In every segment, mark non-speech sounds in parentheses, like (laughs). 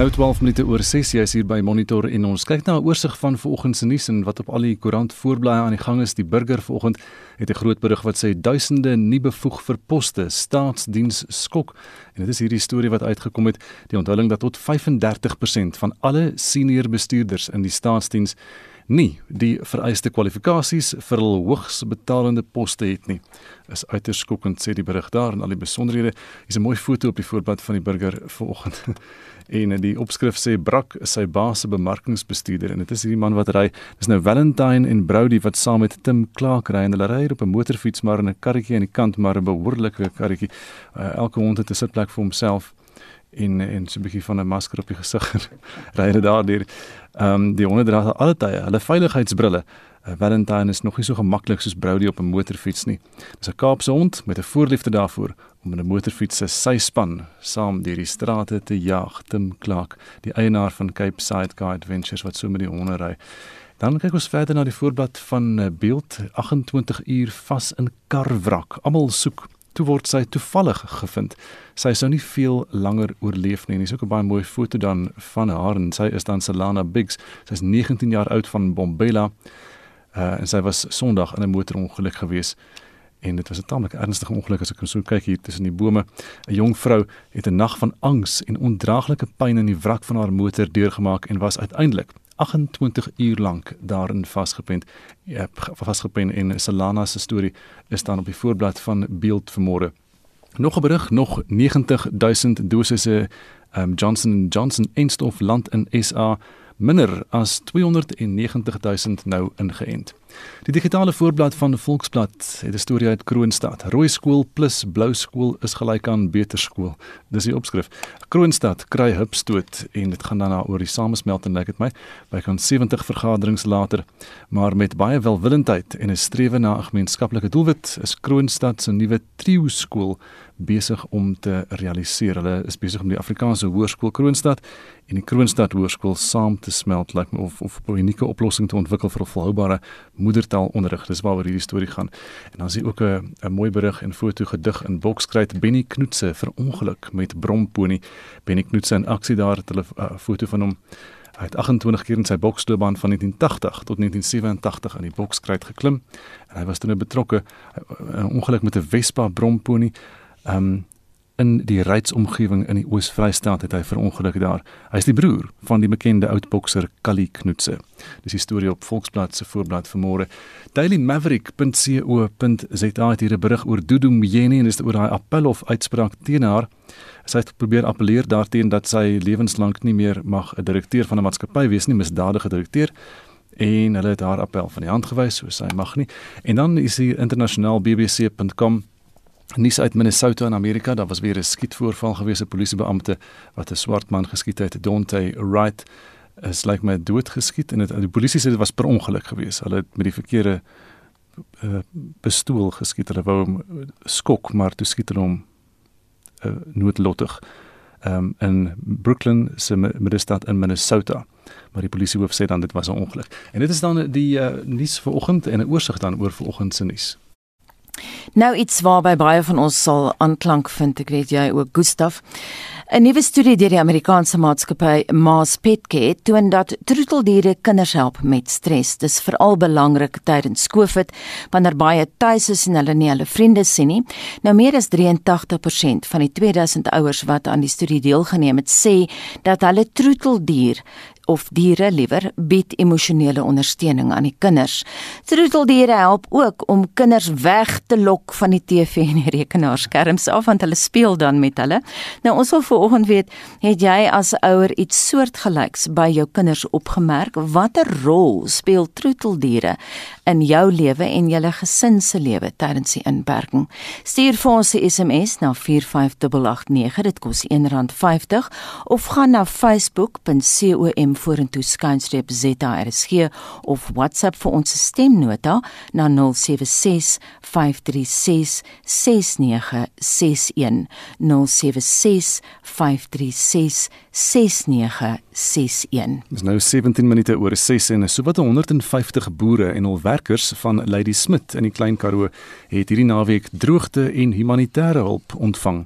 nou 12 minute oor 6 jy is hier by Monitor en ons kyk na 'n oorsig van vanoggend se nuus en wat op al die koerant voorblaaie aan die gang is. Die burger vanoggend het 'n groot berig wat sê duisende nie bevoeg vir poste staatsdiens skok. En dit is hierdie storie wat uitgekom het, die onthulling dat tot 35% van alle senior bestuurders in die staatsdiens nie die vereiste kwalifikasies vir hul hoogs betalende poste het nie. Is uiters skokkend sê die berig daar en al die besonderhede. Hier's 'n mooi foto op die voorblad van die burger vanoggend. (laughs) en die opskrif sê Brak is sy baas se bemarkingsbestuurder en dit is hierdie man wat ry dis nou Valentine en Brody wat saam met Tim Clark ry en hulle ry op 'n motorfiets maar in 'n karretjie aan die kant maar 'n behoorlike karretjie uh, elke hond het 'n sitplek vir homself en en so 'n bietjie van 'n masker op die (laughs) gesig (laughs) ry hulle daardeur ehm um, die honde dra al tye hulle veiligheidsbrille Uh, Valentine is nog nie so gemaklik soos Brody op 'n motorfiets nie. Dis 'n Kaapse hond met 'n voorliefde daarvoor om 'n motorfiets se syspan saam deur die strate te jaag. Tim Clark, die eienaar van Cape Side Car Adventures wat so met die honde ry. Dan kyk ons verder na die voorblad van uh, beeld 28 uur vas in karwrak. Almal soek toe word sy toevallig gevind. Sy sou nie veel langer oorleef nie. Dis ook 'n baie mooi foto dan van haar en sy is dan Selana Biggs. Sy's 19 jaar oud van Bombela. Uh, en sy was Sondag in 'n motorongeluk gewees en dit was 'n tamelik ernstige ongeluk as ek so kyk hier tussen die bome. 'n Jong vrou het 'n nag van angs en ondraaglike pyn in die wrak van haar motor deurgemaak en was uiteindelik 28 uur lank daarin vasgepen. Ja, vasgepen en Salana se storie is dan op die voorblad van Beeld vanmôre. Nog 'n berig, nog 90000 dosisse um, Johnson & Johnson enstof land in SA minder as 290 000 nou ingeënt. Die digitale voorblad van Volksblad het 'n storie uit Kroonstad. Rooi skool plus blou skool is gelyk aan beter skool. Dis die opskrif. Kroonstad kry hupstoot en dit gaan dan oor die samesmelting lyk dit my by kan 70 vergaderings later, maar met baie welwillendheid en 'n strewe na 'n gemeenskaplike doelwit is Kroonstad se nuwe trio skool besig om te realiseer. Hulle is besig om die Afrikaanse Hoërskool Kroonstad en die Kroonstad Hoërskool saam te smelt like, of of 'n unieke oplossing te ontwikkel vir 'n volhoubare moedertaalonderrig. Dis waaroor hierdie storie gaan. En dan is hier ook 'n 'n mooi berig en foto gedig in Bokskruit Benny Knoetse vir ongeluk met Brompony. Benny Knoetse in aksie daar het hulle 'n uh, foto van hom Hy het 28 keer in sy boksloopbaan van 1980 tot 1987 aan die bokskruit geklim en hy was toe betrokke 'n ongeluk met 'n Vespa Brompony. Ehm um, in die reitsomgewing in die Oos-Vrystaat het hy verongeluk daar. Hy is die broer van die bekende oudbokser Kali Knoetse. Dis die storie op Volksblad se voorblad vanmôre. dailymaverick.co.za het hier 'n berig oor Dudu Mjeni en dis oor daai appelhof uitspraak teen haar. Sy het probeer appeleer daarteen dat sy lewenslank nie meer mag 'n direkteur van 'n maatskappy wees nie, misdadige direkteur en hulle het haar appel van die hand gewys, so sy mag nie. En dan is hier internasionaal bbc.com Nuus uit Minnesota in Amerika, daar was weer 'n skietvoorval gewees, 'n polisiebeampte wat 'n swart man geskiet het, Dante Wright, is lyk like my dood geskiet en dit die polisie sê dit was per ongeluk gewees. Hulle het met die verkeerde uh, bestoel geskiet. Hulle wou hom skok, maar toe skiet hulle hom uh, noodlottig. Um, in Brooklyn se middestad in Minnesota. Maar die polisiehoof sê dan dit was 'n ongeluk. En dit is dan die uh, nuus vir oggend en 'n oorsig dan oor vanoggend se nuus. Nou iets waarby baie van ons sal aanklank vind, ek weet jy ook Gustaf. 'n Nuwe studie deur die Amerikaanse maatskappy Mars Petcare toon dat troeteldiere kinders help met stres. Dis veral belangrik tydens COVID wanneer baie tuis is en hulle nie hulle vriende sien nie. Nou meer as 83% van die 2000 ouers wat aan die studie deelgeneem het, sê dat hulle troeteldier of diere liewer bied emosionele ondersteuning aan die kinders. Troeteldiere help ook om kinders weg te lok van die TV en die rekenaarskerms af want hulle speel dan met hulle. Nou ons wil vanoggend weet, het jy as ouer iets soortgelyks by jou kinders opgemerk? Watter rol speel troeteldiere in jou lewe en julle gesin se lewe tydens die inperking? Stuur vir ons 'n SMS na 45889. Dit kos R1.50 of gaan na facebook.com vorentoe skynstreep ZRSG of WhatsApp vir ons stemnota na 076 536 6961 076 536 6961. Dis nou 17 minute oor 6 en sowat 150 boere en hul werkers van Lady Smith in die Klein Karoo het hierdie naweek droogte en humanitêre hulp ontvang.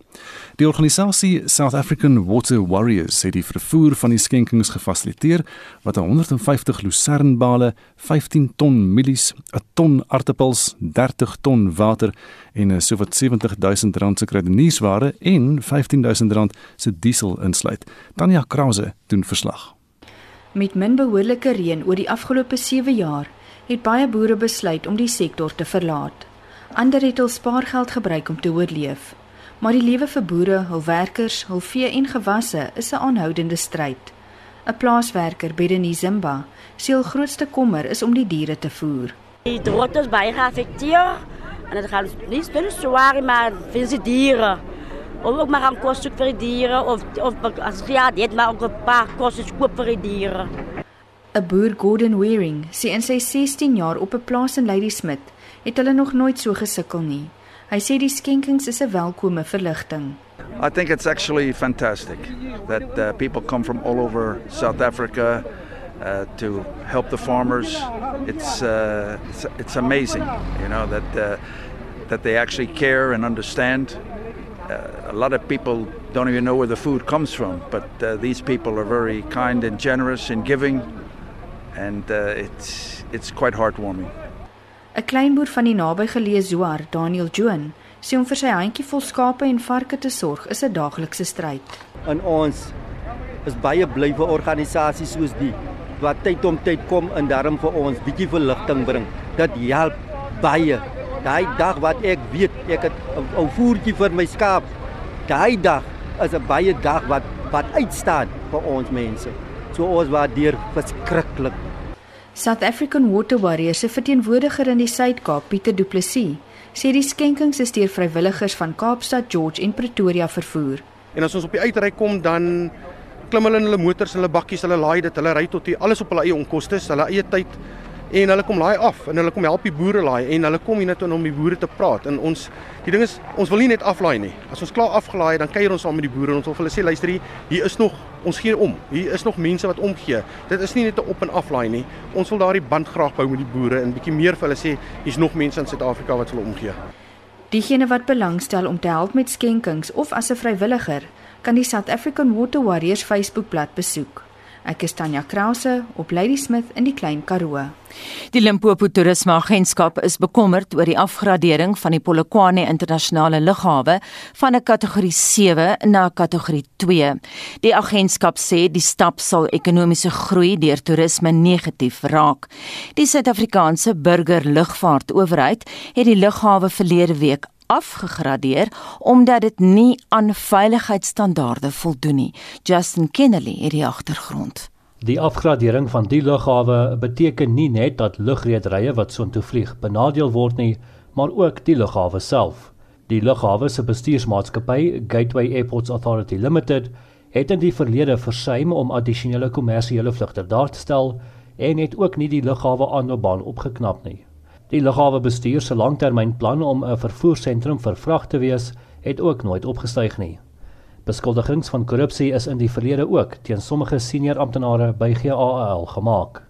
Die organisasie South African Water Warriors het die vervoer van die skenkings gefasiliteer wat 150 lucernbale, 15 ton mielies, 'n ton aartappels, 30 ton water en sowat 70000 rand se kredietnuusware en 15000 rand se diesel insluit. Tanya Krause doen verslag. Met min behoorlike reën oor die afgelope 7 jaar het baie boere besluit om die sektor te verlaat. Ander het hul spaargeld gebruik om te oorleef. Maar die lewe vir boere, hul werkers, hul vee en gewasse is 'n aanhoudende stryd. 'n Plaaswerker, Bedeni Zimba, sê hul grootste kommer is om die diere te voer. Die droogte is baie geaffekteer en dit gaan nie spesiaal swaar maar vir die diere of ook maar gaan kos soek vir die diere of of as ja, dit maar ook 'n paar kos koop vir die diere. 'n Boer Gordon Wearing sê in sy 16 jaar op 'n plaas in Ladysmith het hulle nog nooit so gesukkel nie. Hy sê die skenkings is 'n welkome verligting. I think it's actually fantastic that uh, people come from all over South Africa uh, to help the farmers. It's, uh, it's it's amazing, you know that uh, that they actually care and understand uh, a lot of people don't even know where the food comes from, but uh, these people are very kind and generous in giving, and it's it's quite heartwarming. 'n Klein boer van die nabygeleë Zoar, Daniel Joen, sê om vir sy handjievol skape en varke te sorg is 'n daaglikse stryd. In ons is baie bly vir organisasies soos die wat tyd om tyd kom en daarom vir ons bietjie verligting bring. Dit help baie Daai dag wat ek weet ek het 'n ou voertjie vir my skaap. Daai dag is 'n baie dag wat wat uitstaan vir ons mense. So ons waardeer verskriklik. South African Water Warriors se verteenwoordiger in die Suid-Kaap, Pieter Du Plessis, sê die skenkings is deur vrywilligers van Kaapstad, George en Pretoria vervoer. En as ons op die uitry kom dan klim hulle in hulle motors, hulle bakkies, hulle laai dit, hulle ry tot hier alles op hulle eie onkoste, hulle eie tyd en hulle kom laai af en hulle kom help die boere laai en hulle kom hier net om die boere te praat. En ons die ding is ons wil nie net aflaai nie. As ons klaar afgelaai dan kuier ons saam met die boere en ons wil vir hulle sê luister hier hier is nog ons gee om. Hier is nog mense wat omgee. Dit is nie net 'n op en aflaai nie. Ons wil daardie band graag bou met die boere en bietjie meer vir hulle sê hier's nog mense in Suid-Afrika wat hulle omgee. Diegene wat belangstel om te help met skenkings of as 'n vrywilliger kan die South African Water Warriors Facebookblad besoek Ek is Tanya Krause op Ladysmith in die Klein Karoo. Die Limpopo Toerisme Agentskap is bekommerd oor die afgradering van die Polokwane Internasionale Lughawe van 'n kategorie 7 na 'n kategorie 2. Die agentskap sê die stap sal ekonomiese groei deur toerisme negatief raak. Die Suid-Afrikaanse Burger Lugvaartowerheid het die lughawe verlede week afgegradeer omdat dit nie aan veiligheidsstandaarde voldoen nie. Justin Kennedy het die agtergrond. Die afgradering van die lughawe beteken nie net dat lugrederye wat soontoe vlieg benadeel word nie, maar ook die lughawe self. Die lughawe se bestuursmaatskappy, Gateway Airports Authority Limited, het in die verlede versuim om addisionele kommersiële vlugte daar te stel en het ook nie die lughawe aanloopbaan opgeknap nie. Die lughawe bestuur se langtermynplan om 'n vervoersentrum vir vrag te wees, het ook nooit opgestyg nie. Beskuldigings van korrupsie is in die verlede ook teen sommige senior amptenare by GAL gemaak.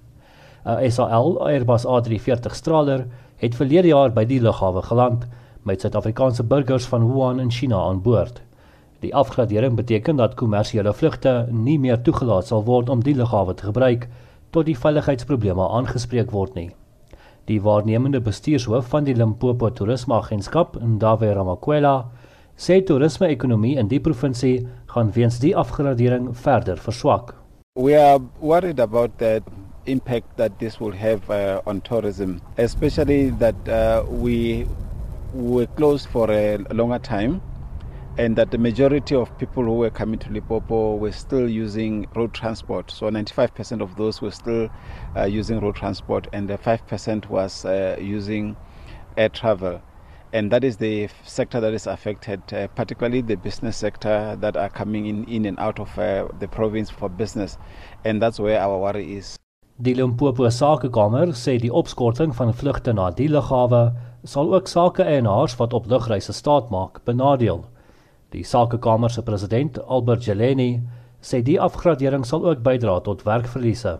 'n SAL Airbus A340 straler het verlede jaar by die lughawe geland met Suid-Afrikaanse burgers van Wuhan in China aan boord. Die afgradering beteken dat kommersiële vlugte nie meer toegelaat sal word om die lughawe te gebruik tot die veiligheidsprobleme aangespreek word nie. Die waarnemende bestuurshoof van die Limpopo Toerisme Agentskap, Ndawe Ramakwela, sê toerisme-ekonomie in die provinsie gaan weens die afgradering verder verswak. We are worried about the impact that this will have uh, on tourism, especially that uh, we were closed for a longer time and that the majority of people who were coming to Lipopo were still using road transport. So 95% of those were still uh, using road transport, and the 5% was uh, using air travel. And that is the sector that is affected, uh, particularly the business sector that are coming in, in and out of uh, the province for business. And that's where our worry is. Die Limpopo Sakekamer sê die opskorting van vlugte na die lughawe sal ook sake-eienaars wat op lugreise staat maak benadeel. Die Sakekamer se president, Albert Jeleni, sê die afgradering sal ook bydra tot werkverliese.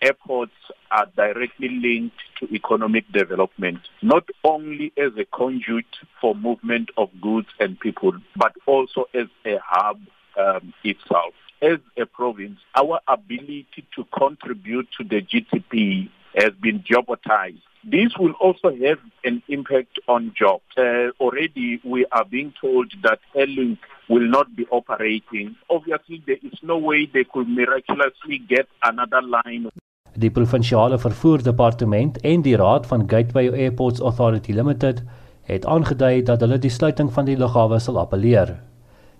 Airports are directly linked to economic development, not only as a conduit for movement of goods and people, but also as a hub um, itself. As a province, our ability to contribute to the GDP has been jeopardized. This will also have an impact on jobs. Uh, already, we are being told that Airlink will not be operating. Obviously, there is no way they could miraculously get another line. Die provinsiale vervoerdepartement en die raad van Gateway Airports Authority Limited het aangedui dat hulle die sluiting van die lughawe sal appeleer.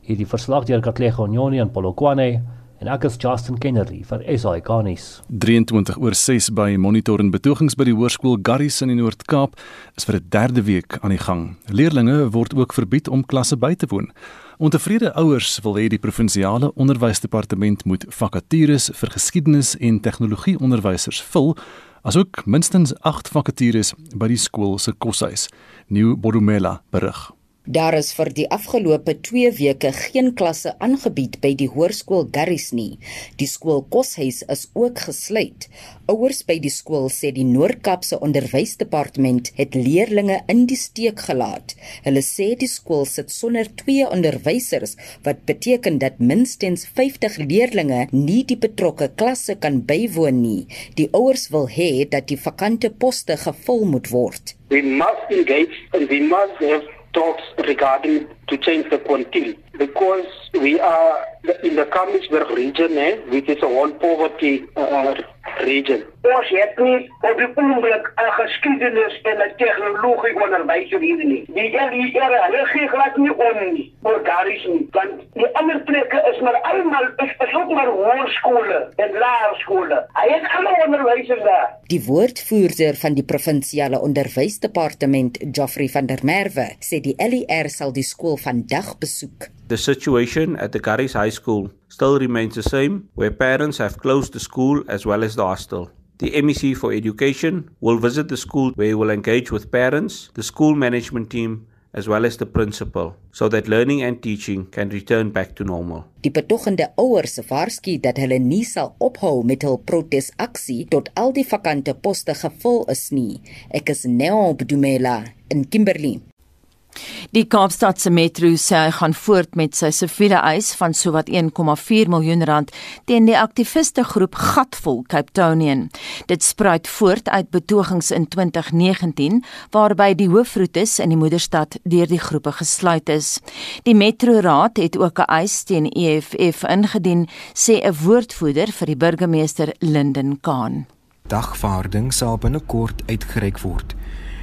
Hierdie verslag deur Katlego Nyoni en Polokwane en ek is Justin Kennedy vir SA Garnis. 23 oor 6 by Monitor en betogings by die hoërskool Garris in Noord-Kaap is vir 'n derde week aan die gang. Leerlinge word ook verbied om klasse by te woon. Ontevrede ouers wil hê die provinsiale onderwysdepartement moet vakatures vir geskiedenis en tegnologie onderwysers vul, asook minstens 8 vakatures by die skool se koshuis. Nieuw Bodumela berig. Daar is vir die afgelope 2 weke geen klasse aangebied by die hoërskool Garris nie. Die skool koshuis is ook gesluit. Ouers by die skool sê die Noord-Kaapse Onderwysdepartement het leerdlinge in die steek gelaat. Hulle sê die skool sit sonder twee onderwysers, wat beteken dat minstens 50 leerdlinge nie die betrokke klasse kan bywoon nie. Die ouers wil hê dat die vakante poste gevul moet word. We must engage and we must have talks regarding to change the quantity because we are in the Kamisberg region, eh, which is a one poverty uh, region. Ons het nie op die oomblik 'n geskiedenis en 'n tegnologie onderwys hier nie. Die LER, hulle gee glad nie om nie. Maar daar is nie. Want die ander plekke is maar almal is, is ook maar hoërskole en laerskole. Hy het almal onderwysers daar. Die woordvoerder van die provinsiale onderwysdepartement, Geoffrey van der Merwe, sê die LER sal die skool vandag besoek. The situation at the Garris High School still remains the same, where parents have closed the school as well as the hostel. The MEC for Education will visit the school where he will engage with parents, the school management team, as well as the principal, so that learning and teaching can return back to normal. Die betogende ouers waarsku dat hulle nie sal ophou met hul protesaksie tot al die vakante poste gevul is nie. Ek is Neo Bdumela in Kimberley. Die Kaapstadse Metro sê hy gaan voort met sy siviele eis van sowat 1,4 miljoen rand teen die aktiviste groep Gatvol Capetonian. Dit spruit voort uit betogings in 2019 waarby die hoofroetes in die moederstad deur die groepe gesluit is. Die Metro Raad het ook 'n eis teen EFF ingedien, sê 'n woordvoerder vir die burgemeester Linden Kaan. Dagvaarding sal binnekort uitgereik word.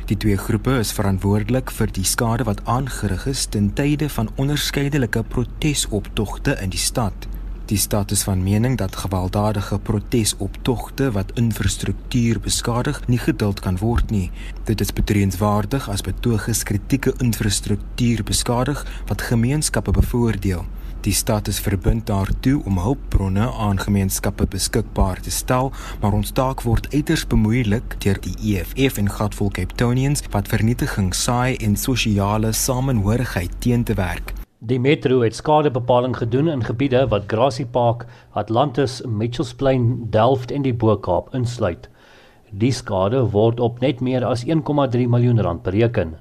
Die twee groepe is verantwoordelik vir die skade wat aangerig is ten tye van onderskeidelike protesoptogte in die stad. Die stad is van mening dat gewelddadige protesoptogte wat infrastruktuur beskadig nie geduld kan word nie. Dit is betreenswaardig as betogers kritieke infrastruktuur beskadig wat gemeenskappe bevoordeel. Die stad is verbind daartoe om hulpbronne aan gemeenskappe beskikbaar te stel, maar ons taak word uiters bemoeilik deur die EFF en Gatvol Capetonians wat vernietiging saai en sosiale samehorigheid teen te werk. Die metro het skadebepaling gedoen in gebiede wat Grassy Park, Atlantis, Mitchells Plain, Delft en die Bo-Kaap insluit. Die skade word op net meer as 1,3 miljoen rand bereken.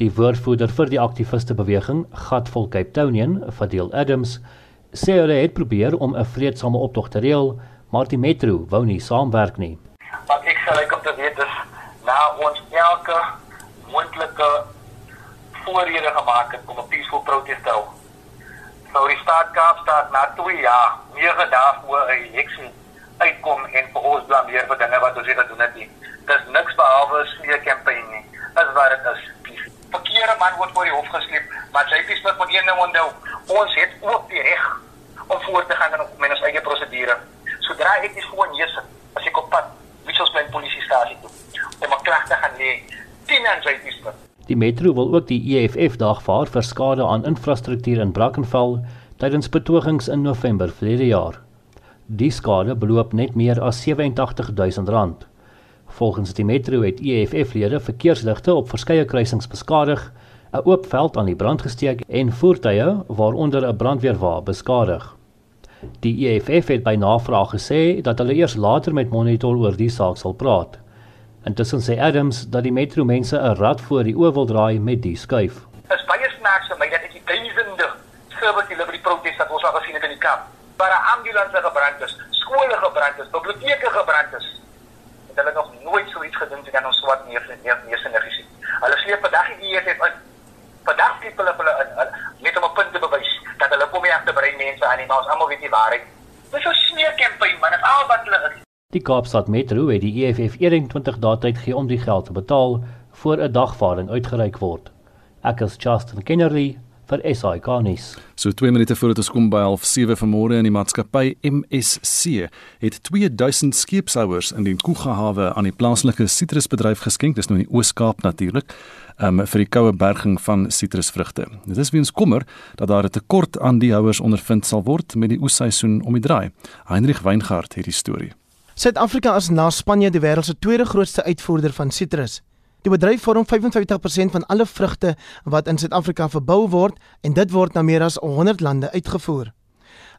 Die woordvoerder vir die aktiviste beweging, Gatvol Capetonian, Fadil Adams, sê hulle het probeer om 'n vredesame optog te reël, maar die metro wou nie saamwerk nie. Wat ek sê ek om te weet is na ons elke moontlike voorrede gemaak het om 'n peaceful protest te hou. Nou die staat Kaapstad na 2 jaar, nege dae voor 'n election uitkom en vir ons blameer vir dinge wat ons nie gedoen het nie. Dis niks behalwe 'n smeer kampanje nie. Dis wat dit is verkeerde man word voor die hof gesleep, maar het net met een ding onthou. Ons het ook die reg om voort te gaan met ons eie prosedure. Sodra ek dis gewoon sit, as ek op pad Mitchells Plain polisiestasie toe om 'n klag te gaan lê, teen aan sy dispuut. Die metro wil ook die EFF dagvaar vir skade aan infrastruktuur in Brackenfell tydens betogings in November verlede jaar. Die skade beloop net meer as 87000 rand. Volgens die metro het EFF-lede verkeersligte op verskeie kruisings beskadig, 'n oop veld aan die brand gesteek en voertuie waaronder 'n brandweerwa beskadig. Die EFF het by navraag gesê dat hulle eers later met Monitor oor die saak sal praat. Intussen sê Adams dat die metro mense 'n rad voor die oë wil draai met die skuif. Dit is baie snaaks vir my dat ek die duisende service delivery proteste wat ons al gesien het in die kamp, waar ambulanses gebrand is, skole gebrand is, biblioteke gebrand is. Het hulle nog nooit so iets gedoen teen ons swart neef en neef neef en neef. Hulle sleep vandag die EFF in. Vandag sleep hulle hulle in net om 'n punt te bewys dat hulle kom hier agter brei mense aan, maar ons almal weet die waarheid. Dis so smeerkampanje man, dit al wat hulle is. Die Kaapstad Metro het die EFF 21 dae tyd gee om die geld te betaal voor 'n dagvaarding uitgereik word. Ek is Justin Kennerly vir SAK nuus. So 2 minute voor dit ons kom by 07:30 vanmôre in die maatskappy MSC het 2000 skeepshouers in die Kugahawe aan die plaaslike sitrusbedryf geskenk, dis nou in die Oos-Kaap natuurlik, um, vir die koue berging van sitrusvrugte. Dit is weens kommer dat daar 'n tekort aan die houers ondervind sal word met die oesseisoen om die draai. Heinrich Weingart het die storie. Suid-Afrika is na Spanje die wêreld se tweede grootste uitvoerder van sitrus. Die bedryf vorm 55% van alle vrugte wat in Suid-Afrika verbou word en dit word na meer as 100 lande uitgevoer.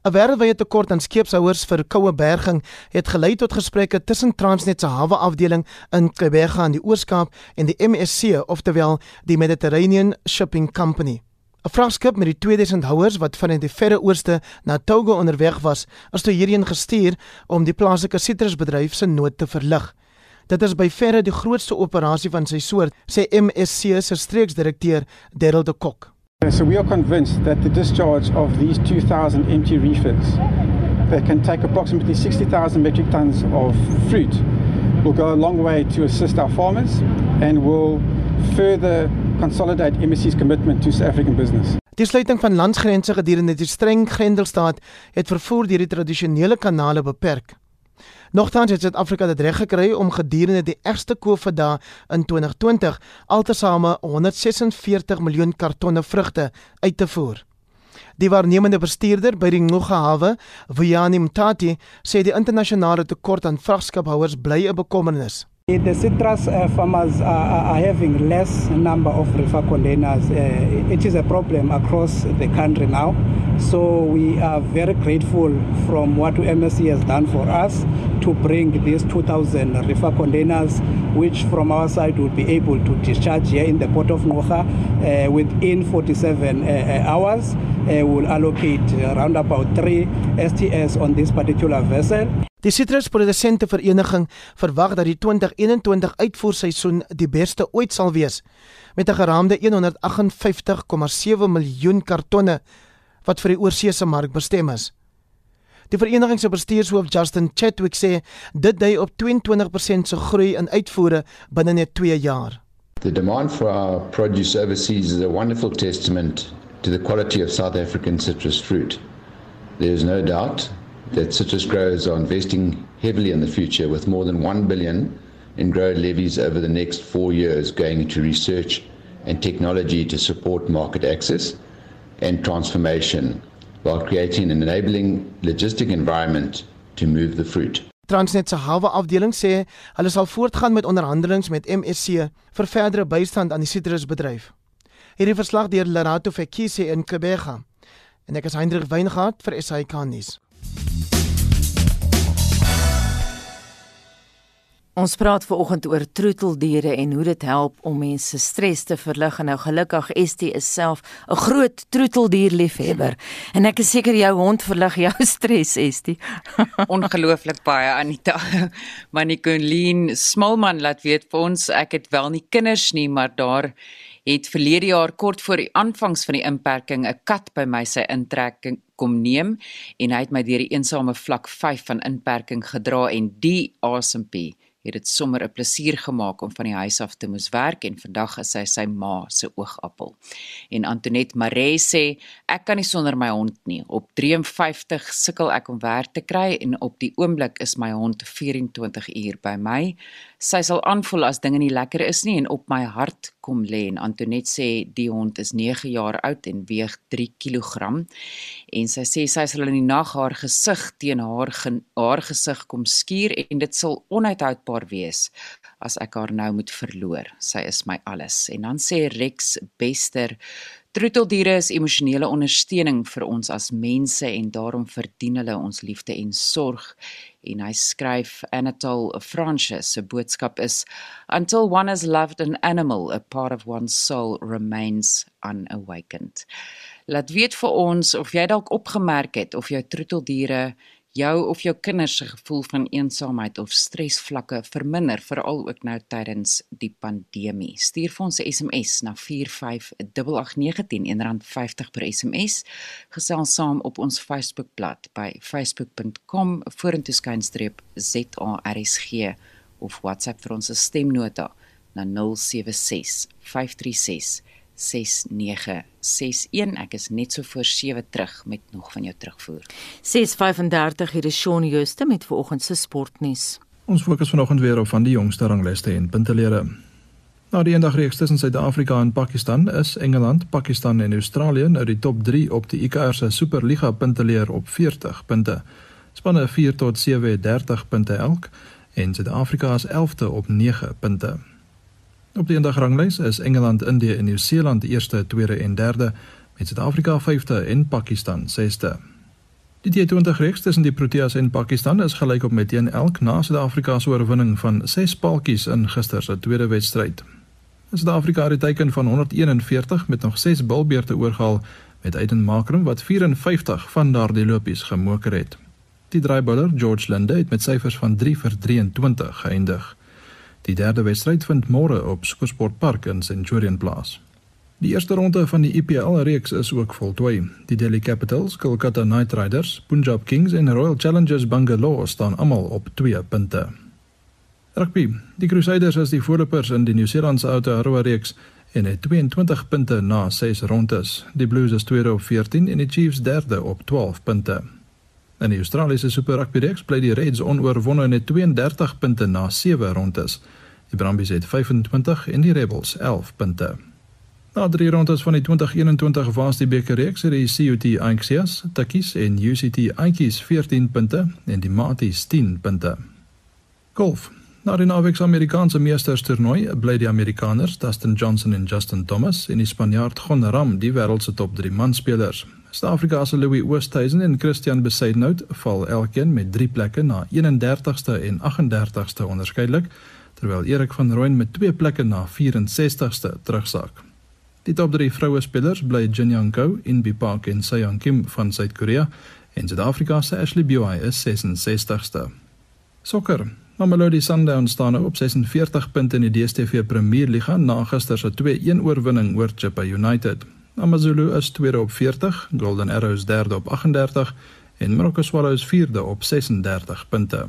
'n Wêreldwye tekort aan skeepshouers vir koue berging het gelei tot gesprekke tussen Transnet se hawe afdeling in Kebega in die Oos-Kaap en die MSC, oftewel die Mediterranean Shipping Company. 'n Vragskip met die 2000 houers wat van die verre ooste na Togo onderweg was, is toe hierheen gestuur om die plaaslike sitrusbedryf se nood te verlig. Dit is by verre die grootste operasie van sy soort, sê MSC se streeksdirekteur Daryl de Kok. So we are convinced that the discharge of these 2000 empty refits that can take approximately 60,000 metric tons of fruit will go a long way to assist our farmers and will further consolidate MSC's commitment to South African business. Die sluiting van landsgrense gedurende die streng grendelstaat het vervoer deur die tradisionele kanale beperk. Nogtans het Suid-Afrika dit reg gekry om gedurende die ergste COVID-dae in 2020 altesaame 146 miljoen kartonne vrugte uit te voer. Die waarnemende bestuurder by die Ngoga hawe, Vuyani Mtati, sê die internasionale tekort aan vragskiphouers bly 'n bekommernis. The citrus uh, farmers are, having less number of reefer containers. Uh, it is a problem across the country now. So we are very grateful from what MSC has done for us to bring these 2,000 reefer containers, which from our side will be able to discharge here in the port of Noha uh, within 47 uh, uh, hours. Uh, we'll allocate around about three STS on this particular vessel. Die sitrusprodusente vereniging verwag dat die 2021 uitvoerseisoen die beste ooit sal wees met 'n geraamde 158,7 miljoen kartonne wat vir die oorseese mark bestem is. Die vereniging se bestuurshoof Justin Chetwick sê dit dui op 22% se groei in uitvoere binne net 2 jaar. The demand for our produce overseas is a wonderful testament to the quality of South African citrus fruit. There is no doubt that citrus growers are investing heavily in the future with more than 1 billion in grower levies over the next 4 years going into research and technology to support market access and transformation while creating an enabling logistic environment to move the fruit. Transnet se hawe afdeling sê hulle sal voortgaan met onderhandelinge met MSC vir verdere bystand aan die sitrusbedryf. Hierdie verslag deur Lerato Fekise in Kebega. En ek is Hendrik Weingart vir SAK nuus. Ons praat ver oggend oor troeteldiere en hoe dit help om mense stres te verlig. En nou gelukkig Estie is self 'n groot troeteldierliefhebber en ek is seker jou hond verlig jou (laughs) stres Estie. (laughs) Ongelooflik baie Anita. Manikolien Smolman laat weet vir ons ek het wel nie kinders nie, maar daar het verlede jaar kort voor die aanvangs van die inperking 'n kat by my sy intrekking kom neem en hy het my deur die eensame vlak 5 van inperking gedra en die asempie het dit sommer 'n plesier gemaak om van die huis af te moes werk en vandag is hy sy ma se oogappel. En Antoinette Maree sê ek kan nie sonder my hond nie. Op 53 sukkel ek om werk te kry en op die oomblik is my hond 24 uur by my. Sy sal aanvoel as dinge nie lekker is nie en op my hart kom lê en Antoinette sê die hond is 9 jaar oud en weeg 3 kg en sy sê sy sal in die nag haar gesig teen haar haar gesig kom skuur en dit sal onuithoudbaar wees as ek haar nou moet verloor. Sy is my alles. En dan sê Rex Bester Troeteldiere is emosionele ondersteuning vir ons as mense en daarom verdien hulle ons liefde en sorg. En hy skryf Anatole Francis se boodskap is until one has loved an animal a part of one's soul remains unawakened. Laat weet vir ons of jy dalk opgemerk het of jou troeteldiere jou of jou kinders se gevoel van eensaamheid of stresvlakke verminder veral ook nou tydens die pandemie. Stuur vir ons 'n SMS na 4588910 R50 per SMS. Gesels saam op ons Facebookblad by facebook.com vorentoeskynstreep ZARSG of WhatsApp vir ons stemnota na 076 536 6961 ek is net so voor 7 terug met nog van jou terugvoer 635 hier is Shaun Jooste met vanoggend se sportnuus Ons fokus vanoggend weer op van die jongste rangliste en puntelere Na die eendagreeks tussen Suid-Afrika en Pakistan is Engeland, Pakistan en Australië nou die top 3 op die ICR se Superliga punteleer op 40 punte. Spanne 4 tot 7 30 punte elk en Suid-Afrika is 11de op 9 punte. Op die eendagranglys is Engeland, Indië en Nieu-Seeland eerste, tweede en derde met Suid-Afrika vyfde en Pakistan sesde. Die T20 reeks tussen die Proteas en Pakistan is gelyk op met 1 elk na Suid-Afrika se oorwinning van 6 paaltjies in gister se tweede wedstryd. Suid-Afrika het teiken van 141 met nog 6 bilbeerte oorgehaal met Aiden Makram wat 54 van daardie lopies gemoker het. Die draaibouler George Linde het met syfers van 3 vir 23 geëindig. Die derde wedstryd vind môre op Supersport Park in Centurion plaas. Die eerste ronde van die IPL reeks is ook voltooi. Die Delhi Capitals, Kolkata Knight Riders, Punjab Kings en Royal Challengers Bangalore staan almal op 2 punte. Rugby. Die Crusaders is die voorlopers in die Nieu-Seelandse Aotearoa reeks en het 22 punte na 6 rondes. Die Blues is tweede op 14 en die Chiefs derde op 12 punte. In die Australiese Super Rugby reeks bly die Reds onoorwonde met 32 punte na 7 rondes. Die Brumbies het 25 en die Rebels 11 punte. Na drie rondes van die 2021 Varsity beker reeks het die CUT Anxious, Takis en UCT Anxious 14 punte en die Maties 10 punte. Golf. Na die naweek se Amerikaanse Meesters toernooi bly die Amerikaners Dustin Johnson en Justin Thomas en die Spanjaard Gon Ram die wêreld se top 3 manspelers. Suid-Afrika se Louis Oosthuizen en Christian Besaidnout val elkeen met 3 plekke na 31ste en 38ste onderskeidelik, terwyl Erik van Rooyen met 2 plekke na 64ste terugsak. Die top 3 vroue spelers bly Jin Young Ko, Inbi Park en Seong Kim van Suid-Korea en Suid-Afrika se Ashley Buy is 66ste. Sokker. Mamelodi Sundowns staan nou op 46 punte in die DStv Premier Liga na gister se 2-1 oorwinning oor Chippa United. AmaZulu is tweede op 40, Golden Arrows derde op 38 en Marokko Swallows vierde op 36 punte.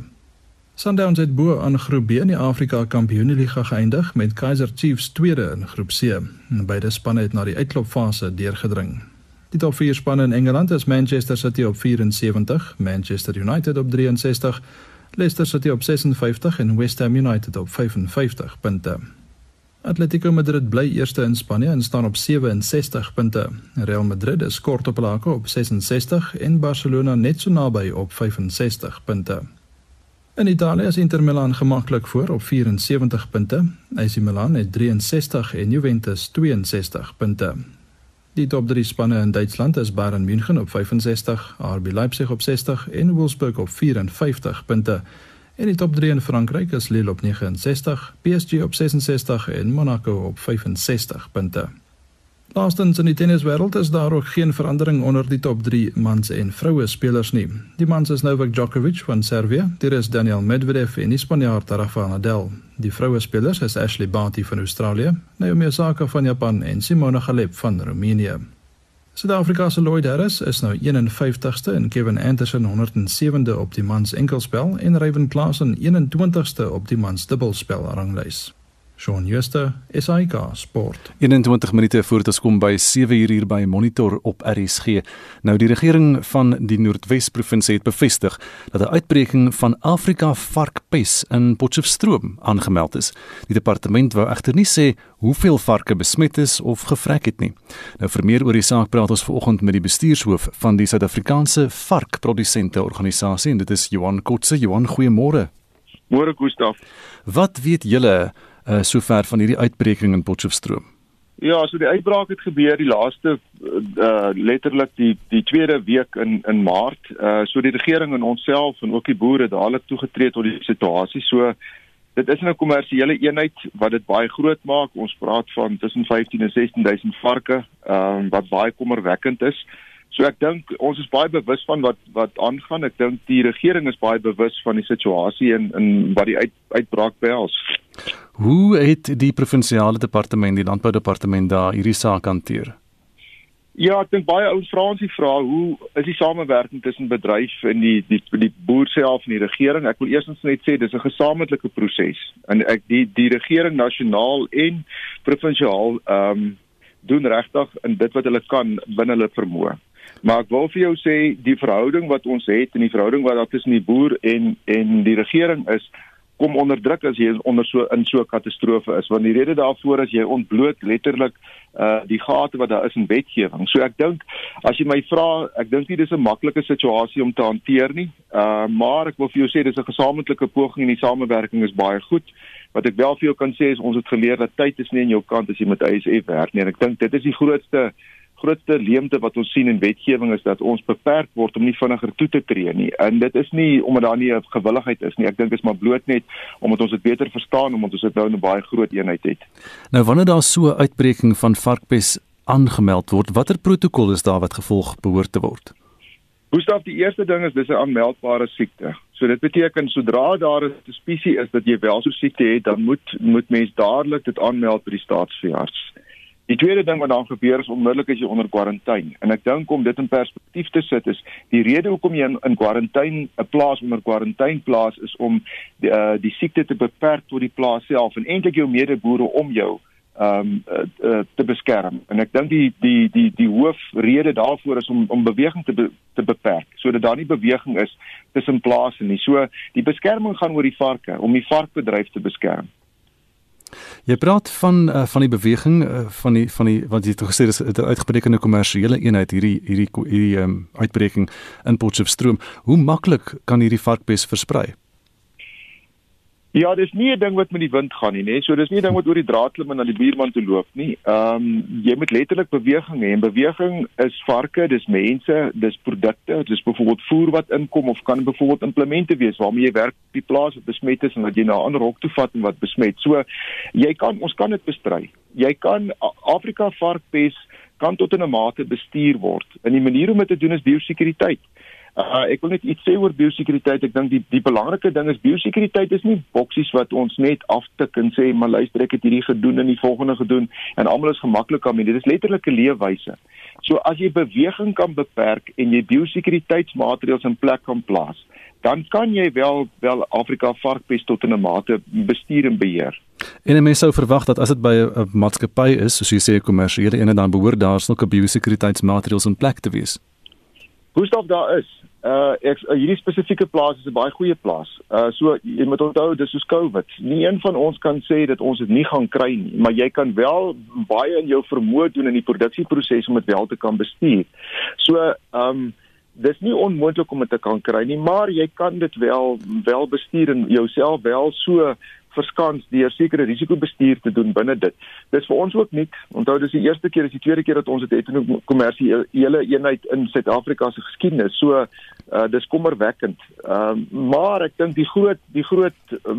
Sundowns het bo aan Groep B in die Afrika Kampioenligga geëindig met Kaizer Chiefs tweede in Groep C. Beide spanne het na die uitklopfase deurgedring. Die top 4 spanne in Engeland is Manchester City op 74, Manchester United op 63, Leicester City op 56 en West Ham United op 55 punte. Atletico Madrid bly eerste in Spanje en staan op 67 punte. Real Madrid is kort op hulle op 66 en Barcelona net so naby op 65 punte. In Italië is Inter Milan gemaklik voor op 74 punte. AC Milan het 63 en Juventus 62 punte. Die top 3 spanne in Duitsland is Bayern München op 65, RB Leipzig op 60 en Wolfsburg op 54 punte. In die top 3 in Frankryk is Lille op 69, PSG op 66 en Monaco op 65 punte. Laastens in die tenniswêreld is daar ook geen verandering onder die top 3 mans en vroue spelers nie. Die mans is Novak Djokovic van Servië, dit is Daniel Medvedev en die Spanjaard Rafael Nadal. Die vroue spelers is Ashley Barty van Australië, Naomi Osaka van Japan en Simona Halep van Roemenië. Suid-Afrika se Lloyd Harris is nou 51ste en Kevin Anderson 107de op die mans enkelspel en Ryan Klassen 21ste op die mans dubbelspel ranglys. Shaun Schuster, SAK Sport. 21 minute voor dit kom by 7 uur hier by Monitor op RSG. Nou die regering van die Noordwes provinsie het bevestig dat 'n uitbreking van Afrika varkpes in Potchefstroom aangemeld is. Die departement wou egter nie sê hoeveel varke besmet is of gevrek het nie. Nou vir meer oor die saak praat ons vanoggend met die bestuurshoof van die Suid-Afrikaanse Varkprodusente Organisasie en dit is Johan Kotse. Johan, goeiemôre. Môre Gustaf. Wat weet julle uh, sover van hierdie uitbreking in Potchefstroom? Ja, so die uitbraak het gebeur die laaste uh letterlik die die tweede week in in Maart. Uh so die regering en onsself en ook die boere dadelik toegetree tot die situasie. So dit is 'n kommersiële eenheid wat dit baie groot maak. Ons praat van tussen 15 en 16000 varke, ehm uh, wat baie kommerwekkend is. So ek dink ons is baie bewus van wat wat aangaan. Ek dink die regering is baie bewus van die situasie en en wat die uit, uitbraak behels. Hoe het die provinsiale departement, die landboudepartement daar hierdie saak hanteer? Ja, ek dink baie ouens vra ons die vraag, hoe is die samewerking tussen bedryf en die die die boer self en die regering? Ek wil eerstens net sê dis 'n gesamentlike proses en ek die die regering nasionaal en provinsiaal ehm um, doen regtig in dit wat hulle kan binne hulle vermoë. Maar ek wil vir jou sê die verhouding wat ons het en die verhouding wat daar tussen die boer en en die regering is kom onder druk as jy onder so in so 'n katastrofe is want die rede daarvoor is jy ontbloot letterlik uh die gate wat daar is in wetgewing. So ek dink as jy my vra, ek dink nie dis 'n maklike situasie om te hanteer nie. Uh maar ek wil vir jou sê dis 'n gesamentlike poging en die samewerking is baie goed. Wat ek wel vir jou kan sê is ons het geleer dat tyd is nie in jou kant as jy met ISF werk nie en ek dink dit is die grootste grootste leemte wat ons sien in wetgewing is dat ons beperk word om nie vinniger toe te tree nie. En dit is nie omdat daar nie 'n gewilligheid is nie. Ek dink dit is maar bloot net omdat ons dit beter verstaan omdat ons dit nou 'n baie groot eenheid het. Nou wanneer daar so 'n uitbreking van varkpes aangemeld word, watter protokol is daar wat gevolg behoort te word? Gustav, die eerste ding is dis 'n aanmeldbare siekte. So dit beteken sodra daar 'n spesie is dat jy wel so siekte het, dan moet moet mens dadelik dit aanmeld by die staatsveearts. Die tweede ding wat dan gebeur is onmiddellik as jy onder kwarantyne. En ek dink om dit in perspektief te sit is die rede hoekom jy in, kwarantyne 'n plaas onder kwarantyne plaas is om die, uh, die siekte te beperk tot die plaas self en eintlik jou medeboere om jou ehm um, uh, uh, te beskerm. En ek dink die die die die hoofrede daarvoor is om om beweging te be, te beperk sodat daar nie beweging is tussen plase nie. So die beskerming gaan oor die varke om die varkbedryf te beskerm. Jy praat van uh, van die beweging uh, van die van die wat jy het gesê dis 'n uitgebreekende kommersiële eenheid hierdie hierdie hierdie um, uitbreking in Potchefstroom. Hoe maklik kan hierdie varkpes versprei? Ja, dis nie 'n ding wat met die wind gaan nie, nê. So dis nie 'n ding wat oor die draad klim en na die buurman toe loop nie. Ehm um, jy moet letterlik beweging hê en beweging is varke, dis mense, dis produkte, dis byvoorbeeld voer wat inkom of kan byvoorbeeld implemente wees waarmee jy werk op die plaas wat besmet is en wat jy na 'n ander hok toe vat en wat besmet. So jy kan ons kan dit bestry. Jy kan Afrika varkpes kan tot 'n mate bestuur word. En die manier om dit te doen is biosekuriteit. Uh, ek wil net iets sê oor biosekuriteit. Ek dink die die belangrike ding is biosekuriteit is nie boksies wat ons net aftik en sê maar luister ek het hierdie gedoen en die volgende gedoen en almal is gemaklik daarmee. Dit is letterlik 'n leefwyse. So as jy beweging kan beperk en jy biosekuriteitsmaatreëls in plek kan plaas, dan kan jy wel wel Afrika varkpes tot 'n mate bestuur en beheer. En 'n mens sou verwag dat as dit by 'n maatskappy is, soos jy sê 'n kommersiële eenheid dan behoort daar sulke biosekuriteitsmaatreëls in plek te wees. Gustav daar is. Uh ek uh, hierdie spesifieke plaas is 'n baie goeie plaas. Uh so jy moet onthou dis soos COVID. Nie een van ons kan sê dat ons dit nie gaan kry nie, maar jy kan wel baie in jou vermoë doen in die produksieproses om dit wel te kan bestuur. So um dis nie onmoontlik om dit te kan kry nie, maar jy kan dit wel wel bestuur en jouself wel so verskans deur sekere risikobestuur te doen binne dit. Dis vir ons ook nie. Onthou dis die eerste keer, dis die tweede keer dat ons dit het in 'n kommersiële eenheid in Suid-Afrika se geskiedenis. So uh dis kommerwekkend. Ehm uh, maar ek dink die groot die groot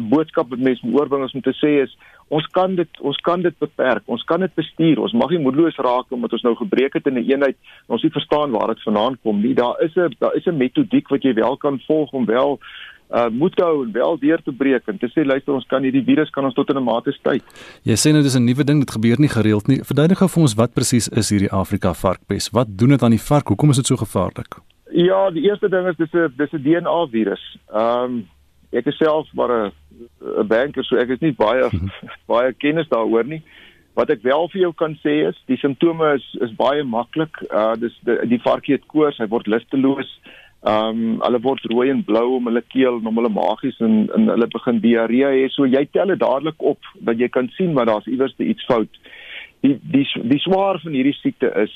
boodskap wat mense moet oorbring is om te sê is ons kan dit ons kan dit beperk. Ons kan dit bestuur. Ons mag nie moedeloos raak omdat ons nou gebreek het in 'n eenheid en ons nie verstaan waar dit vandaan kom nie. Daar is 'n daar is 'n metodiek wat jy wel kan volg om wel uh moet hou en wel deur te breek en te sê luister ons kan hierdie virus kan ons tot in 'n mate stay. Jy sê nou dis 'n nuwe ding, dit gebeur nie gereeld nie. Verduidelik gou vir ons wat presies is hierdie Afrika varkpes? Wat doen dit aan die vark? Hoekom is dit so gevaarlik? Ja, die eerste ding is dis 'n dis 'n DNA virus. Ehm um, ek is self maar 'n 'n banker, so ek is nie baie (laughs) baie kennis daaroor nie. Wat ek wel vir jou kan sê is die simptome is is baie maklik. Uh dis die, die varkie het koors, hy word lusteloos. Ehm um, hulle word rooi en blou om hulle keel en om hulle magies en en hulle begin diarree hê. So jy tel dit dadelik op dat jy kan sien maar daar's iewers iets fout. Die die die swaar van hierdie siekte is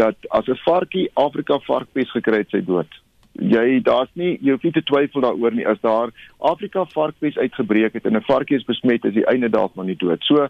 dat as 'n varkie Afrika varkpes gekry het, sy dood. Jy daar's nie jy hoef nie te twyfel daaroor nie as daar Afrika varkpes uitgebreek het en 'n varkie is besmet is die einde daarvan nie dood. So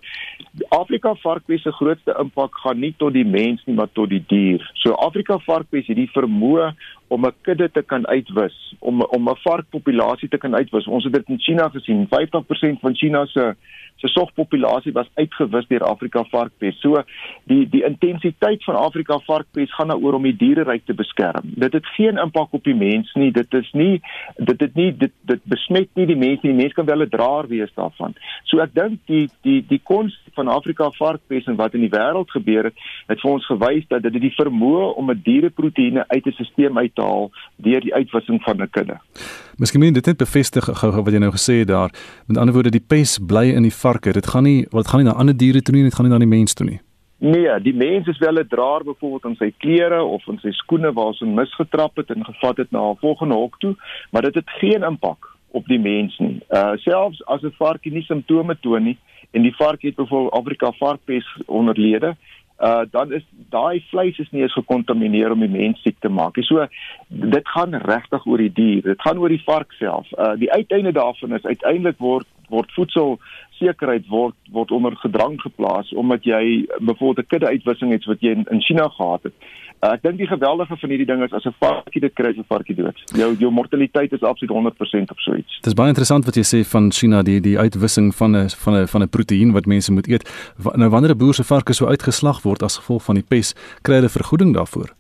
Afrika varkpes se grootste impak gaan nie tot die mens nie, maar tot die dier. So Afrika varkpes het die vermoë om 'n kudde te kan uitwis, om om 'n varkpopulasie te kan uitwis. Ons het dit in China gesien. 50% van China se se sogpopulasie was uitgewis deur Afrika varkpes. So die die intensiteit van Afrika varkpes gaan daaroor om die diereryk te beskerm. Dit het geen impak op die mens nie. Dit is nie dit het nie dit dit besmet nie die mens nie. Die mens kan wel 'n draer wees daarvan. So ek dink die die die kons van Afrika varkpes en wat in die wêreld gebeur het, het vir ons gewys dat dit die vermoë om 'n diereproteïene uit 'n stelsel uit te haal deur die uitwissing van 'n kudde. Miskien moet dit net bevestig gou-gou wat jy nou gesê het daar. Met ander woorde, die pes bly in die varke. Dit gaan nie wat gaan nie na ander diere toe nie, dit gaan nie na die mens toe nie. Nee, die mens is wel 'n draer byvoorbeeld aan sy klere of aan sy skoene waar hy misgetrap het en gevat het na 'n volgende hok toe, maar dit het geen impak op die mens nie. Uh selfs as 'n varkie nie simptome toon nie en die varkie het byvoorbeeld Afrika varkpes onderlede, uh dan is daai vleis is nie eens gekontamineer om die mens siek te maak nie. So dit gaan regtig oor die dier. Dit gaan oor die vark self. Uh die uiteinde daarvan is uiteindelik word word voedsel sekerheid word word onder gedrang geplaas omdat jy byvoorbeeld 'n kudde uitwissing het wat jy in, in China gehad het. Uh, ek dink die geweldige van hierdie ding is as 'n varkie dit kry, 'n varkie dood. Jou jou mortaliteit is absoluut 100% of so iets. Dit is baie interessant wat jy sê van China die die uitwissing van 'n van 'n van 'n proteïen wat mense moet eet. Nou wanneer 'n boer se varke so uitgeslag word as gevolg van die pes, kry hulle vergoeding daarvoor.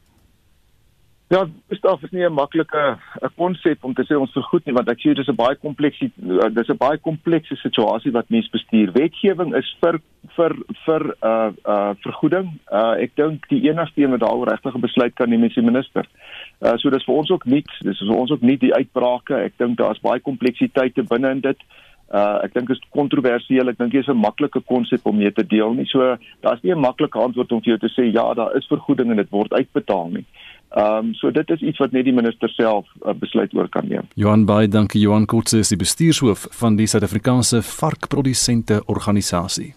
Ja, staf is nie 'n maklike 'n konsep om te sê ons vergoed nie want ek sê dis 'n baie komplekse dis 'n baie komplekse situasie wat mens bestuur. Wetgewing is vir vir vir uh uh vergoeding. Uh ek dink die enigste een wat daaroor regtig 'n besluit kan neem is die minister. Uh so dis vir ons ook nie, dis vir ons ook nie die uitbrake. Ek dink daar's baie kompleksiteite binne in dit. Uh ek dink dit is kontroversieel. Ek dink dit is 'n maklike konsep om mee te deel nie. So daar's nie 'n maklike antwoord om vir jou te sê ja, daar is vergoeding en dit word uitbetaal nie. Ehm um, so dit is iets wat net die minister self uh, besluit oor kan neem. Johan Bey, dankie Johan Kotse is die bestuurshoof van die Suid-Afrikaanse varkprodusente organisasie.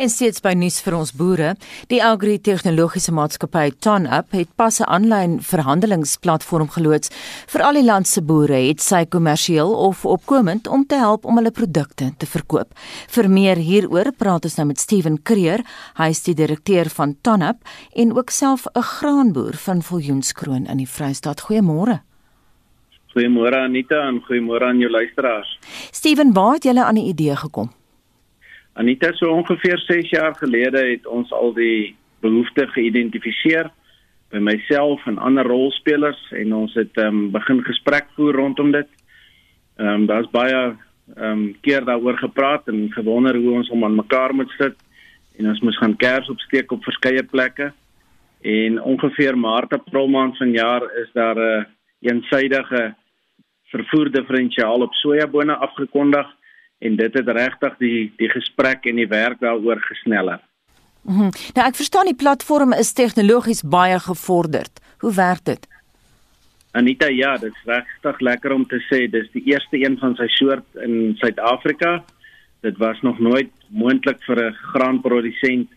En steeds by nuus vir ons boere, die Agri Tegnologiese Maatskappy TonUp het pas 'n aanlyn verhandelingsplatform geloods vir al die land se boere het sy kommersieel of opkomend om te help om hulle produkte te verkoop. Vir meer hieroor praat ons nou met Steven Creer, hy is die direkteur van TonUp en ook self 'n graanboer van Viljoen Potchefstroom in die Vrystaat. Goeiemôre. Goeiemôre Anita en goeiemôre aan jou luisteraars. Steven, waar het julle aan die idee gekom? Anita, so ongeveer 6 jaar gelede het ons al die behoefte geïdentifiseer by myself en ander rolspelers en ons het um, begin gesprek voer rondom dit. Ehm um, daar's baie ehm um, keer daaroor gepraat en gewonder hoe ons om aan mekaar moet sit en ons moes gaan kers opsteek op verskeie plekke. En ongeveer Maart April maand vanjaar is daar 'n een eensydige vervoer diferensiaal op sojabone afgekondig en dit het regtig die die gesprek en die werk daaroor gesneller. Mm -hmm. Nou ek verstaan die platform is tegnologies baie gevorderd. Hoe werk dit? Anita, ja, dit is regtig lekker om te sê dis die eerste een van sy soort in Suid-Afrika. Dit was nog nooit moontlik vir 'n graanprodusent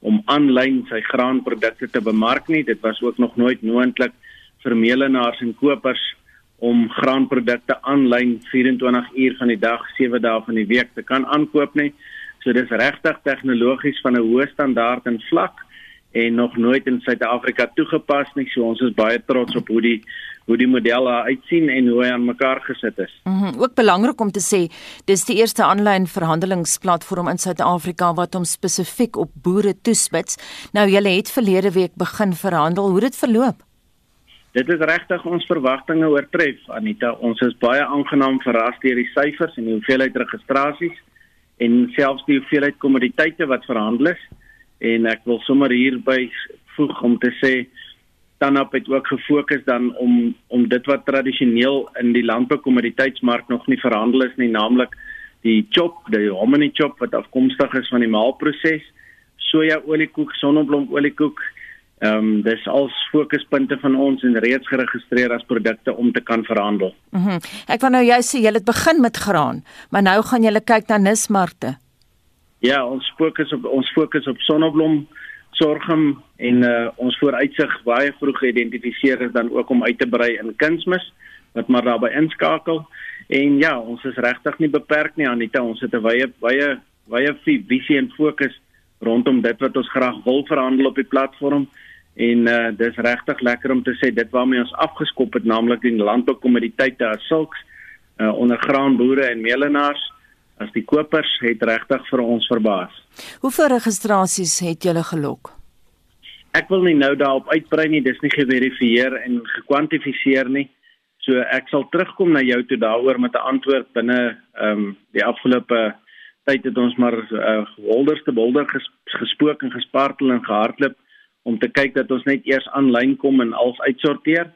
om aanlyn sy graanprodukte te bemark nie. Dit was ook nog nooit moontlik vir meelenaars en kopers om graanprodukte aanlyn 24 uur van die dag, 7 dae van die week te kan aankoop nie. So dis regtig tegnologies van 'n hoë standaard en vlak en nog nooit in Suid-Afrika toegepas nie. So ons is baie trots op hoe die hoe die model uitsien en hoe hy aan mekaar gesit is. Mhm. Mm ook belangrik om te sê, dis die eerste aanlyn verhandelingsplatform in Suid-Afrika wat hom spesifiek op boere toespits. Nou julle het verlede week begin verhandel. Hoe het dit verloop? Dit is regtig ons verwagtinge oortref, Anita. Ons is baie aangenaam verras deur die syfers en die hoeveelheid registrasies en selfs die hoeveelheid kommoditeite wat verhandel is. En ek wil sommer hierby voeg om te sê Tanap het ook gefokus dan om om dit wat tradisioneel in die landboukommoditeitsmark nog nie verhandel is nie, naamlik die chop, die hominy chop wat afkomstig is van die maalproses, soja oliekoek, sonneblom oliekoek. Ehm um, dis als fokuspunte van ons en reeds geregistreer as produkte om te kan verhandel. Mhm. Mm ek wou nou jy sê jy het begin met graan, maar nou gaan jy kyk na nismarkte. Ja, ons fokus op ons fokus op sonneblom sorgum en uh, ons vooruitsig baie vroeg geïdentifiseer is dan ook om uit te brei in kunsmis wat maar daarbey inskakel. En ja, ons is regtig nie beperk nie Anita, ons het 'n wye wye wye visie en fokus rondom dit wat ons graag wil verhandel op die platform. En uh dis regtig lekker om te sê dit waarmee ons afgeskop het, naamlik die landboukommoditeite as sulks uh onder graanboere en meelenaars as die kopers het regtig vir ons verbaas. Hoeveel registrasies het julle gelok? Ek wil nie nou daarop uitbrei nie, dis nie geverifieer en gekwantifiseer nie. So ek sal terugkom na jou toe daaroor met 'n antwoord binne ehm um, die afgelope tyd het ons maar uh, holderste bolder ges, gespook en gespartel en gehardloop om te kyk dat ons net eers aanlyn kom en als uitsorteer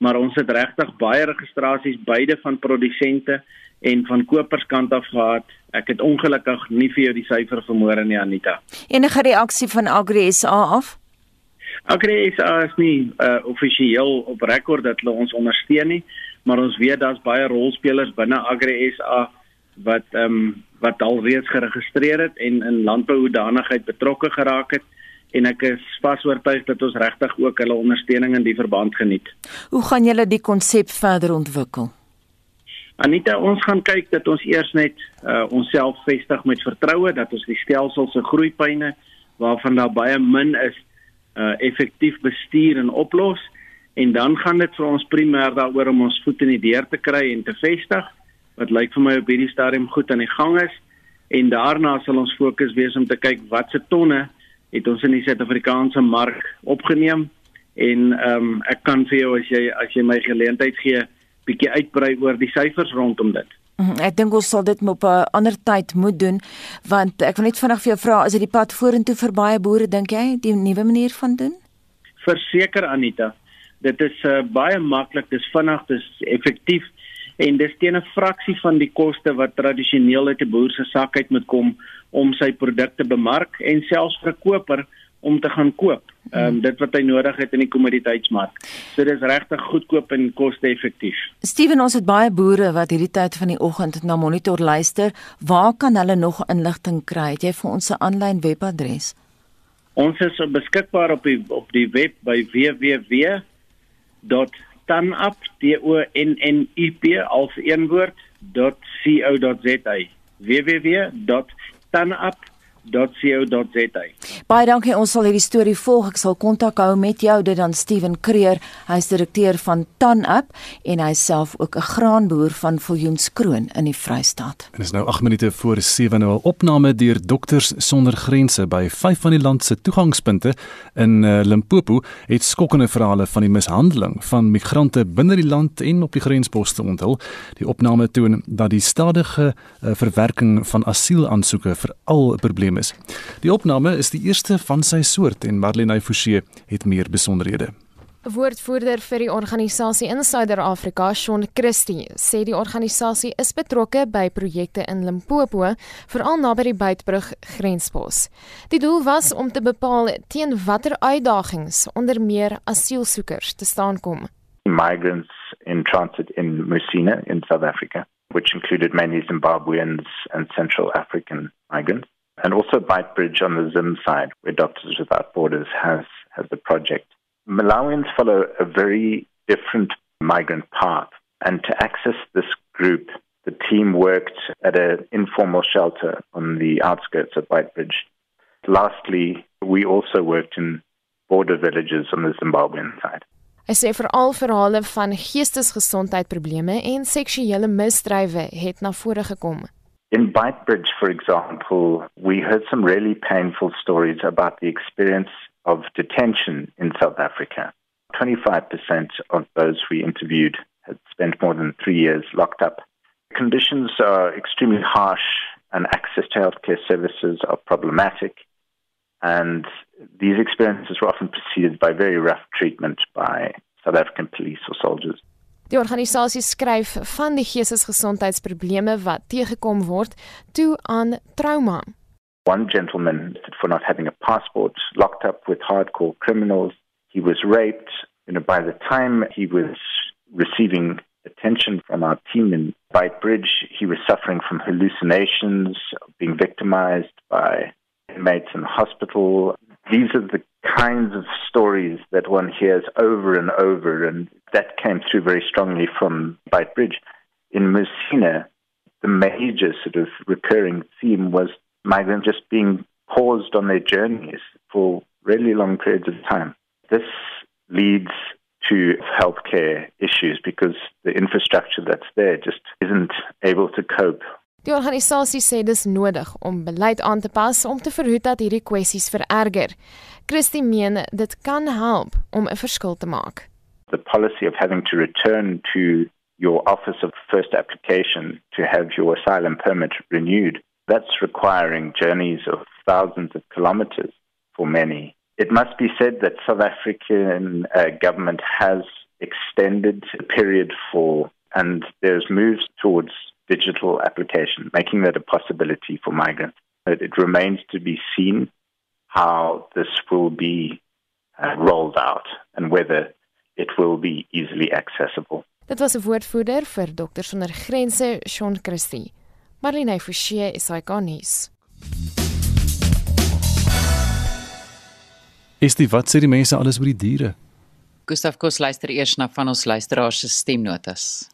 maar ons het regtig baie registrasies beide van produsente en van koperskant af gehad. Ek het ongelukkig nie vir jou die syfer vermoere nie Anita. Enige reaksie van Agri SA af? Agri SA is nie uh, offisieel op rekord dat hulle ons ondersteun nie, maar ons weet daar's baie rolspelers binne Agri SA wat ehm um, wat alreeds geregistreer het en in landbouhoedanigheid betrokke geraak het en ek is vas oortuig dat ons regtig ook hulle ondersteuning in die verband geniet. Hoe gaan julle die konsep verder ontwikkel? Anita, ons gaan kyk dat ons eers net uh, onsself vestig met vertroue dat ons die stelsel se groeipyne waarvan daar baie min is, uh, effektief bestuur en oplos. En dan gaan dit vir ons primêr daaroor om ons voet in die deur te kry en te vestig wat lyk vir my op hierdie stadium goed aan die gang is. En daarna sal ons fokus wees om te kyk watse tonne het ons in die Suid-Afrikaanse mark opgeneem. En ehm um, ek kan vir jou as jy as jy my geleentheid gee bietjie uitbrei oor die syfers rondom dit. Mhm, ek dink ons sal dit op 'n ander tyd moet doen want ek wil net vinnig vir jou vra is dit die pad vorentoe vir baie boere dink jy die nuwe manier van doen? Verseker Anita, dit is uh, baie maklik, dis vinnig, dis effektief en dis teen 'n fraksie van die koste wat tradisioneel uit 'n boer se sak uit moet kom om sy produkte bemark en selfs vir 'n koper om te gaan koop. Ehm um, dit wat hy nodig het in die kommoditeitsmark. So dis regtig goedkoop en koste-effektief. Steven, ons het baie boere wat hierdie tyd van die oggend na Monitor luister. Waar kan hulle nog inligting kry? Het jy vir ons 'n aanlyn webadres? Ons is beskikbaar op die op die web by www tanup .co.za. Baie dankie. Ons sal hierdie storie volg. Ek sal kontak hou met jou dit dan Steven Creer. Hy's direkteur van TanUp en hy self ook 'n graanboer van Viljoenskroon in die Vrystaat. En is nou 8 minute voor 7 nou opname deur Dokters Sonder Grense by vyf van die land se toegangspunte in uh, Limpopo het skokkende verhale van die mishandeling van migrante binne die land en op die grensposte onthul. Die opname toon dat die stadige uh, verwerking van asielaansoeke veral 'n probleem probleem is. Die opname is die eerste van sy soort en Marlene Forsie het meer besonderhede. 'n Woordvoerder vir die organisasie in Suider-Afrika, Shaun Christie, sê die organisasie is betrokke by projekte in Limpopo, veral naby die Beitbrug grenspos. Die doel was om te bepaal teen watter uitdagings onder meer asielsoekers te staan kom. Migrants in transit in Musina in South Africa, which included many Zimbabweans and Central African migrants. And also Bridge on the Zim side, where Doctors Without Borders has, has the project. Malawians follow a very different migrant path, and to access this group, the team worked at an informal shelter on the outskirts of Bridge. Lastly, we also worked in border villages on the Zimbabwean side. Hy sê veral verhale van geestesgesondheidprobleme en seksuele misdrywe het na vore gekom. In Bitebridge, for example, we heard some really painful stories about the experience of detention in South Africa. 25% of those we interviewed had spent more than three years locked up. Conditions are extremely harsh, and access to healthcare services are problematic. And these experiences were often preceded by very rough treatment by South African police or soldiers. Die organisasie skryf van die geestesgesondheidsprobleme wat teëgekom word toe aan trauma. One gentleman for not having a passport locked up with hardcore criminals. He was raped. You know, by the time he was receiving attention from our team in Beitbridge, he was suffering from hallucinations, being victimized by inmates in hospital. These are the kinds of stories that one hears over and over, and that came through very strongly from Beitbridge. In Messina, the major sort of recurring theme was migrants just being paused on their journeys for really long periods of time. This leads to healthcare issues because the infrastructure that's there just isn't able to cope. Die organisasie sê dis nodig om beleid aan te pas om te verhoed dat hierdie kwessies vererger. Christie meen dit kan help om 'n verskil te maak. The policy of having to return to your office of first application to have your asylum permit renewed, that's requiring journeys of thousands of kilometers for many. It must be said that South African uh, government has extended the period for and there's moves towards digital application, making that a possibility for migrants. But it remains to be seen how this will be uh, rolled out and whether it will be easily accessible. Dit was 'n woordvoerder vir Dokters sonder Grense, Shaun Christie. Marlene Forsie is hy konnies. Is dit wat sê die mense alles oor die diere? Gustaf Kos luister eers na van ons luisteraars se stemnotas.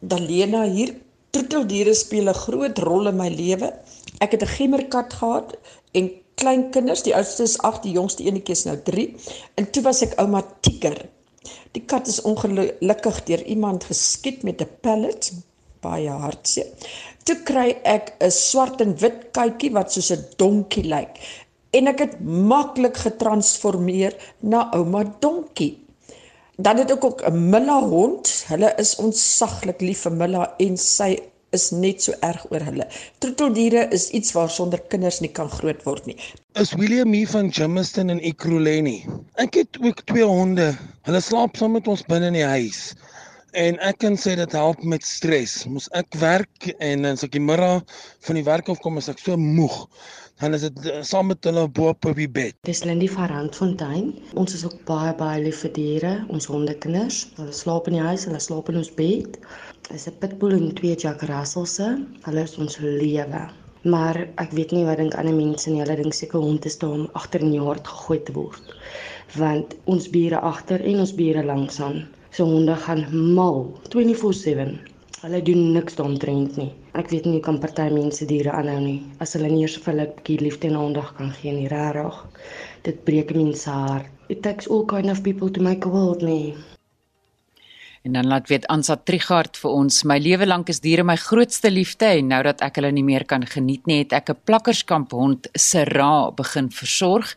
Dalena hier, troeteldiere speel 'n groot rol in my lewe. Ek het 'n gemmerkat gehad en klein kinders, die oudste is 8, die jongste enetjie is nou 3. En toe was ek ouma Tiger. Die kat is ongelukkig deur iemand geskiet met 'n pellet, baie hartseer. Toe kry ek 'n swart en wit katjie wat soos 'n donkie lyk en ek het maklik getransformeer na ouma Donkie. Dan het ek ook 'n Milla hond. Hulle is ontsaglik lief vir Milla en sy is net so erg oor hulle. Troeteldiere is iets waarsonder kinders nie kan groot word nie. Is William hier van Jamestown en Ekurhuleni. Ek het ook twee honde. Hulle slaap saam met ons binne in die huis. En ek kan sê dit help met stres. Mos ek werk en as ek die middag van die werk af kom, is ek so moeg dan is dit uh, saam met hulle bo op die bed. Dis Lindy van Randfontein. Ons is ook baie baie lief vir diere, ons hondekinders. Hulle slaap in die huis, hulle slaap in ons bed. Dis 'n pitbull en twee Jack Russells. Hulle is ons lewe. Maar ek weet nie wat dink ander mense nie. Hulle dink seker hond is daar om agter in die hart gegooi te word. Want ons bure agter en ons bure langs aan, so honde gaan mal 24/7. Hulle doen niks daaromtrent nie. Ek weet nie hoe kan party mense diere aanhou nie as hulle nie eers vir hulle 'n bietjie liefde en aandag kan gee nie, regtig. Dit breek mense hart. It takes all kind of people to make a world nie. En dan laat weet Ansa Trigard vir ons, my lewe lank is diere my grootste liefde en nou dat ek hulle nie meer kan geniet nie, het ek 'n plakkerskamp hond Sera begin versorg.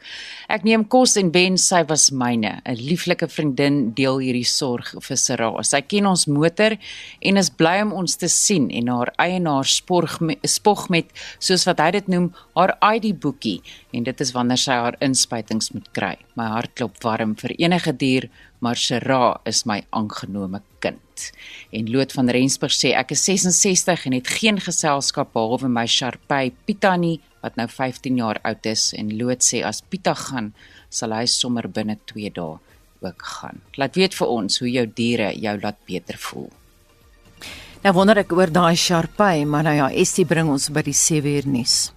Ek neem kos en Ben sy was myne. 'n Lieflike vriendin deel hierdie sorg vir Sera. Sy ken ons motor en is bly om ons te sien en haar eienaar spog met, spog met soos wat hy dit noem, haar ID boekie en dit is wanneer sy haar inspuitings moet kry. My hart klop warm vir enige dier maar Sera is my aangenome kind. En Loot van Rensburg sê ek is 66 en het geen geselskap behalwe my Sharpay Pita nie wat nou 15 jaar oud is en Loot sê as Pita gaan sal hy sommer binne 2 dae ook gaan. Laat weet vir ons hoe jou diere jou laat beter voel. Nou wonder ek oor daai Sharpay, maar nou ja, Estie bring ons by die 7 uur nuus.